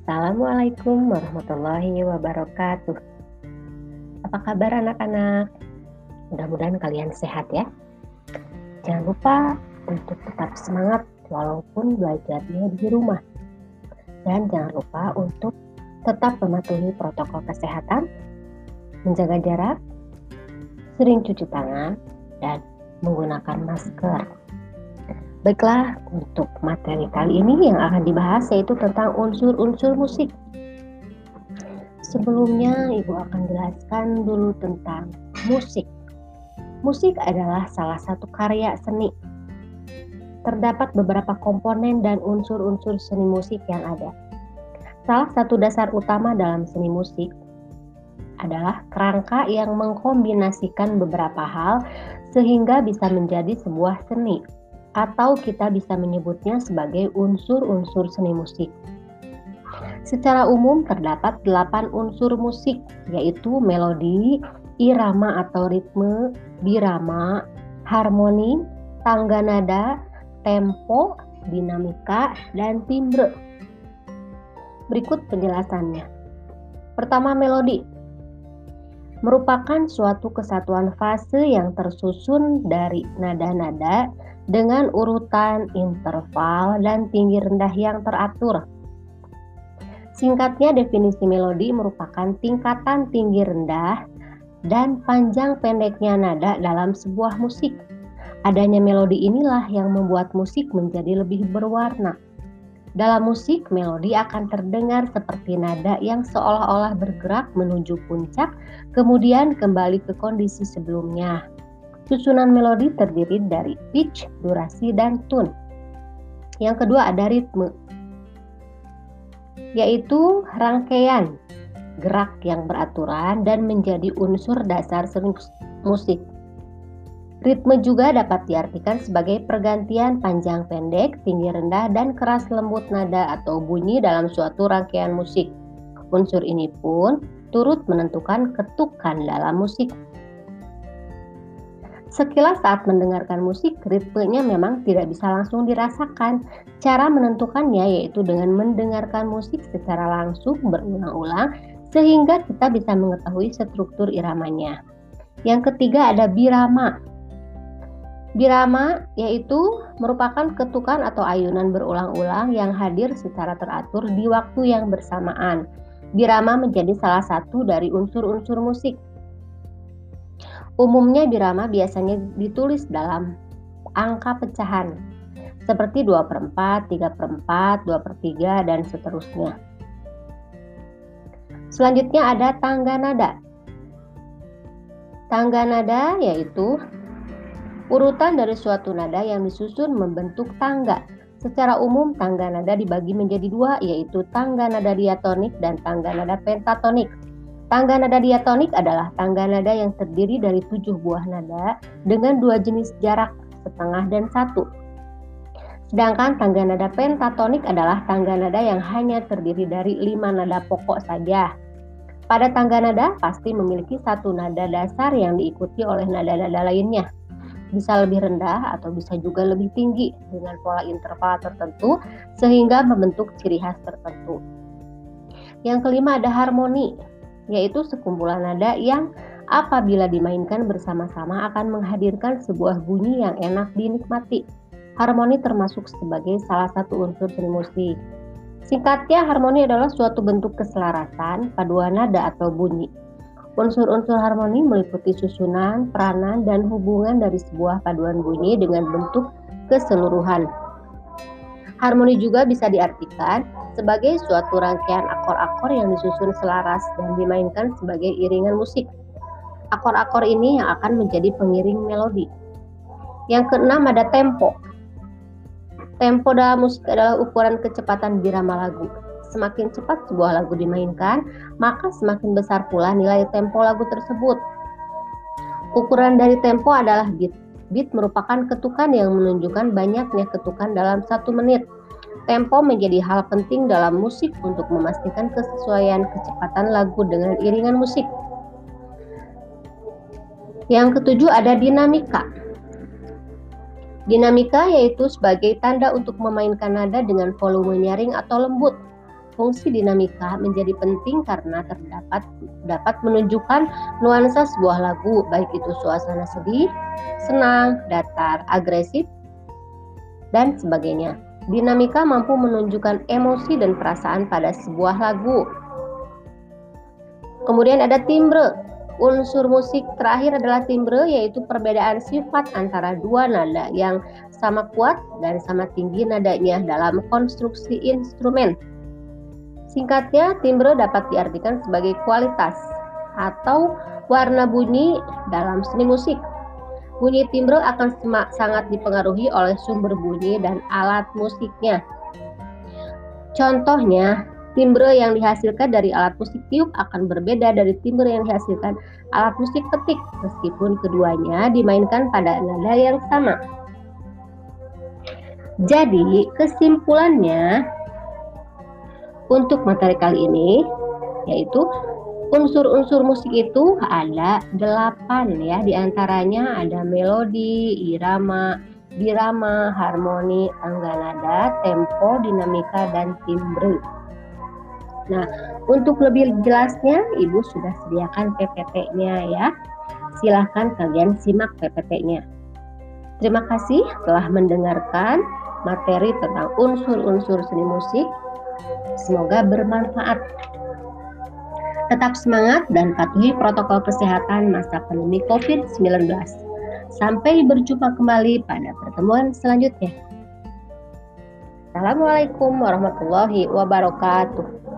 Assalamualaikum warahmatullahi wabarakatuh. Apa kabar anak-anak? Mudah-mudahan kalian sehat ya. Jangan lupa untuk tetap semangat walaupun belajarnya di rumah. Dan jangan lupa untuk tetap mematuhi protokol kesehatan, menjaga jarak, sering cuci tangan, dan menggunakan masker. Baiklah, untuk materi kali ini yang akan dibahas yaitu tentang unsur-unsur musik. Sebelumnya, Ibu akan jelaskan dulu tentang musik. Musik adalah salah satu karya seni. Terdapat beberapa komponen dan unsur-unsur seni musik yang ada. Salah satu dasar utama dalam seni musik adalah kerangka yang mengkombinasikan beberapa hal sehingga bisa menjadi sebuah seni atau kita bisa menyebutnya sebagai unsur-unsur seni musik. Secara umum terdapat delapan unsur musik yaitu melodi, irama atau ritme, birama, harmoni, tangga nada, tempo, dinamika, dan timbre. Berikut penjelasannya. Pertama, melodi merupakan suatu kesatuan fase yang tersusun dari nada-nada dengan urutan interval dan tinggi rendah yang teratur. Singkatnya, definisi melodi merupakan tingkatan tinggi rendah dan panjang pendeknya nada dalam sebuah musik. Adanya melodi inilah yang membuat musik menjadi lebih berwarna. Dalam musik, melodi akan terdengar seperti nada yang seolah-olah bergerak menuju puncak, kemudian kembali ke kondisi sebelumnya. Susunan melodi terdiri dari pitch, durasi, dan tune. Yang kedua ada ritme, yaitu rangkaian gerak yang beraturan dan menjadi unsur dasar musik. Ritme juga dapat diartikan sebagai pergantian panjang pendek, tinggi rendah, dan keras lembut nada atau bunyi dalam suatu rangkaian musik. Unsur ini pun turut menentukan ketukan dalam musik. Sekilas saat mendengarkan musik, ritmenya memang tidak bisa langsung dirasakan. Cara menentukannya yaitu dengan mendengarkan musik secara langsung berulang-ulang sehingga kita bisa mengetahui struktur iramanya. Yang ketiga ada birama. Birama yaitu merupakan ketukan atau ayunan berulang-ulang yang hadir secara teratur di waktu yang bersamaan. Birama menjadi salah satu dari unsur-unsur musik. Umumnya birama biasanya ditulis dalam angka pecahan seperti 2 per 4, 3 per 4, 2 per 3, dan seterusnya. Selanjutnya ada tangga nada. Tangga nada yaitu urutan dari suatu nada yang disusun membentuk tangga. Secara umum tangga nada dibagi menjadi dua yaitu tangga nada diatonik dan tangga nada pentatonik. Tangga nada diatonik adalah tangga nada yang terdiri dari tujuh buah nada dengan dua jenis jarak setengah dan satu. Sedangkan tangga nada pentatonik adalah tangga nada yang hanya terdiri dari lima nada pokok saja. Pada tangga nada pasti memiliki satu nada dasar yang diikuti oleh nada-nada lainnya. Bisa lebih rendah atau bisa juga lebih tinggi dengan pola interval tertentu sehingga membentuk ciri khas tertentu. Yang kelima ada harmoni yaitu sekumpulan nada yang apabila dimainkan bersama-sama akan menghadirkan sebuah bunyi yang enak dinikmati. Harmoni termasuk sebagai salah satu unsur seni musik. Singkatnya, harmoni adalah suatu bentuk keselarasan, paduan nada atau bunyi. Unsur-unsur harmoni meliputi susunan, peranan, dan hubungan dari sebuah paduan bunyi dengan bentuk keseluruhan. Harmoni juga bisa diartikan sebagai suatu rangkaian akor-akor yang disusun selaras dan dimainkan sebagai iringan musik. Akor-akor ini yang akan menjadi pengiring melodi. Yang keenam ada tempo. Tempo dalam musik adalah ukuran kecepatan birama lagu. Semakin cepat sebuah lagu dimainkan, maka semakin besar pula nilai tempo lagu tersebut. Ukuran dari tempo adalah beat. Beat merupakan ketukan yang menunjukkan banyaknya ketukan dalam satu menit. Tempo menjadi hal penting dalam musik untuk memastikan kesesuaian kecepatan lagu dengan iringan musik. Yang ketujuh ada dinamika. Dinamika yaitu sebagai tanda untuk memainkan nada dengan volume nyaring atau lembut. fungsi dinamika menjadi penting karena terdapat dapat menunjukkan nuansa sebuah lagu, baik itu suasana sedih, senang, datar, agresif, dan sebagainya. Dinamika mampu menunjukkan emosi dan perasaan pada sebuah lagu. Kemudian ada timbre. Unsur musik terakhir adalah timbre yaitu perbedaan sifat antara dua nada yang sama kuat dan sama tinggi nadanya dalam konstruksi instrumen. Singkatnya, timbre dapat diartikan sebagai kualitas atau warna bunyi dalam seni musik. Bunyi timbre akan sangat dipengaruhi oleh sumber bunyi dan alat musiknya. Contohnya, timbre yang dihasilkan dari alat musik tiup akan berbeda dari timbre yang dihasilkan alat musik petik, meskipun keduanya dimainkan pada nada yang sama. Jadi, kesimpulannya, untuk materi kali ini yaitu unsur-unsur musik itu ada delapan ya di antaranya ada melodi, irama, birama, harmoni, tangga nada, tempo, dinamika, dan timbre. Nah, untuk lebih jelasnya, Ibu sudah sediakan PPT-nya ya. Silahkan kalian simak PPT-nya. Terima kasih telah mendengarkan materi tentang unsur-unsur seni musik Semoga bermanfaat. Tetap semangat dan patuhi protokol kesehatan masa pandemi COVID-19. Sampai berjumpa kembali pada pertemuan selanjutnya. Assalamualaikum warahmatullahi wabarakatuh.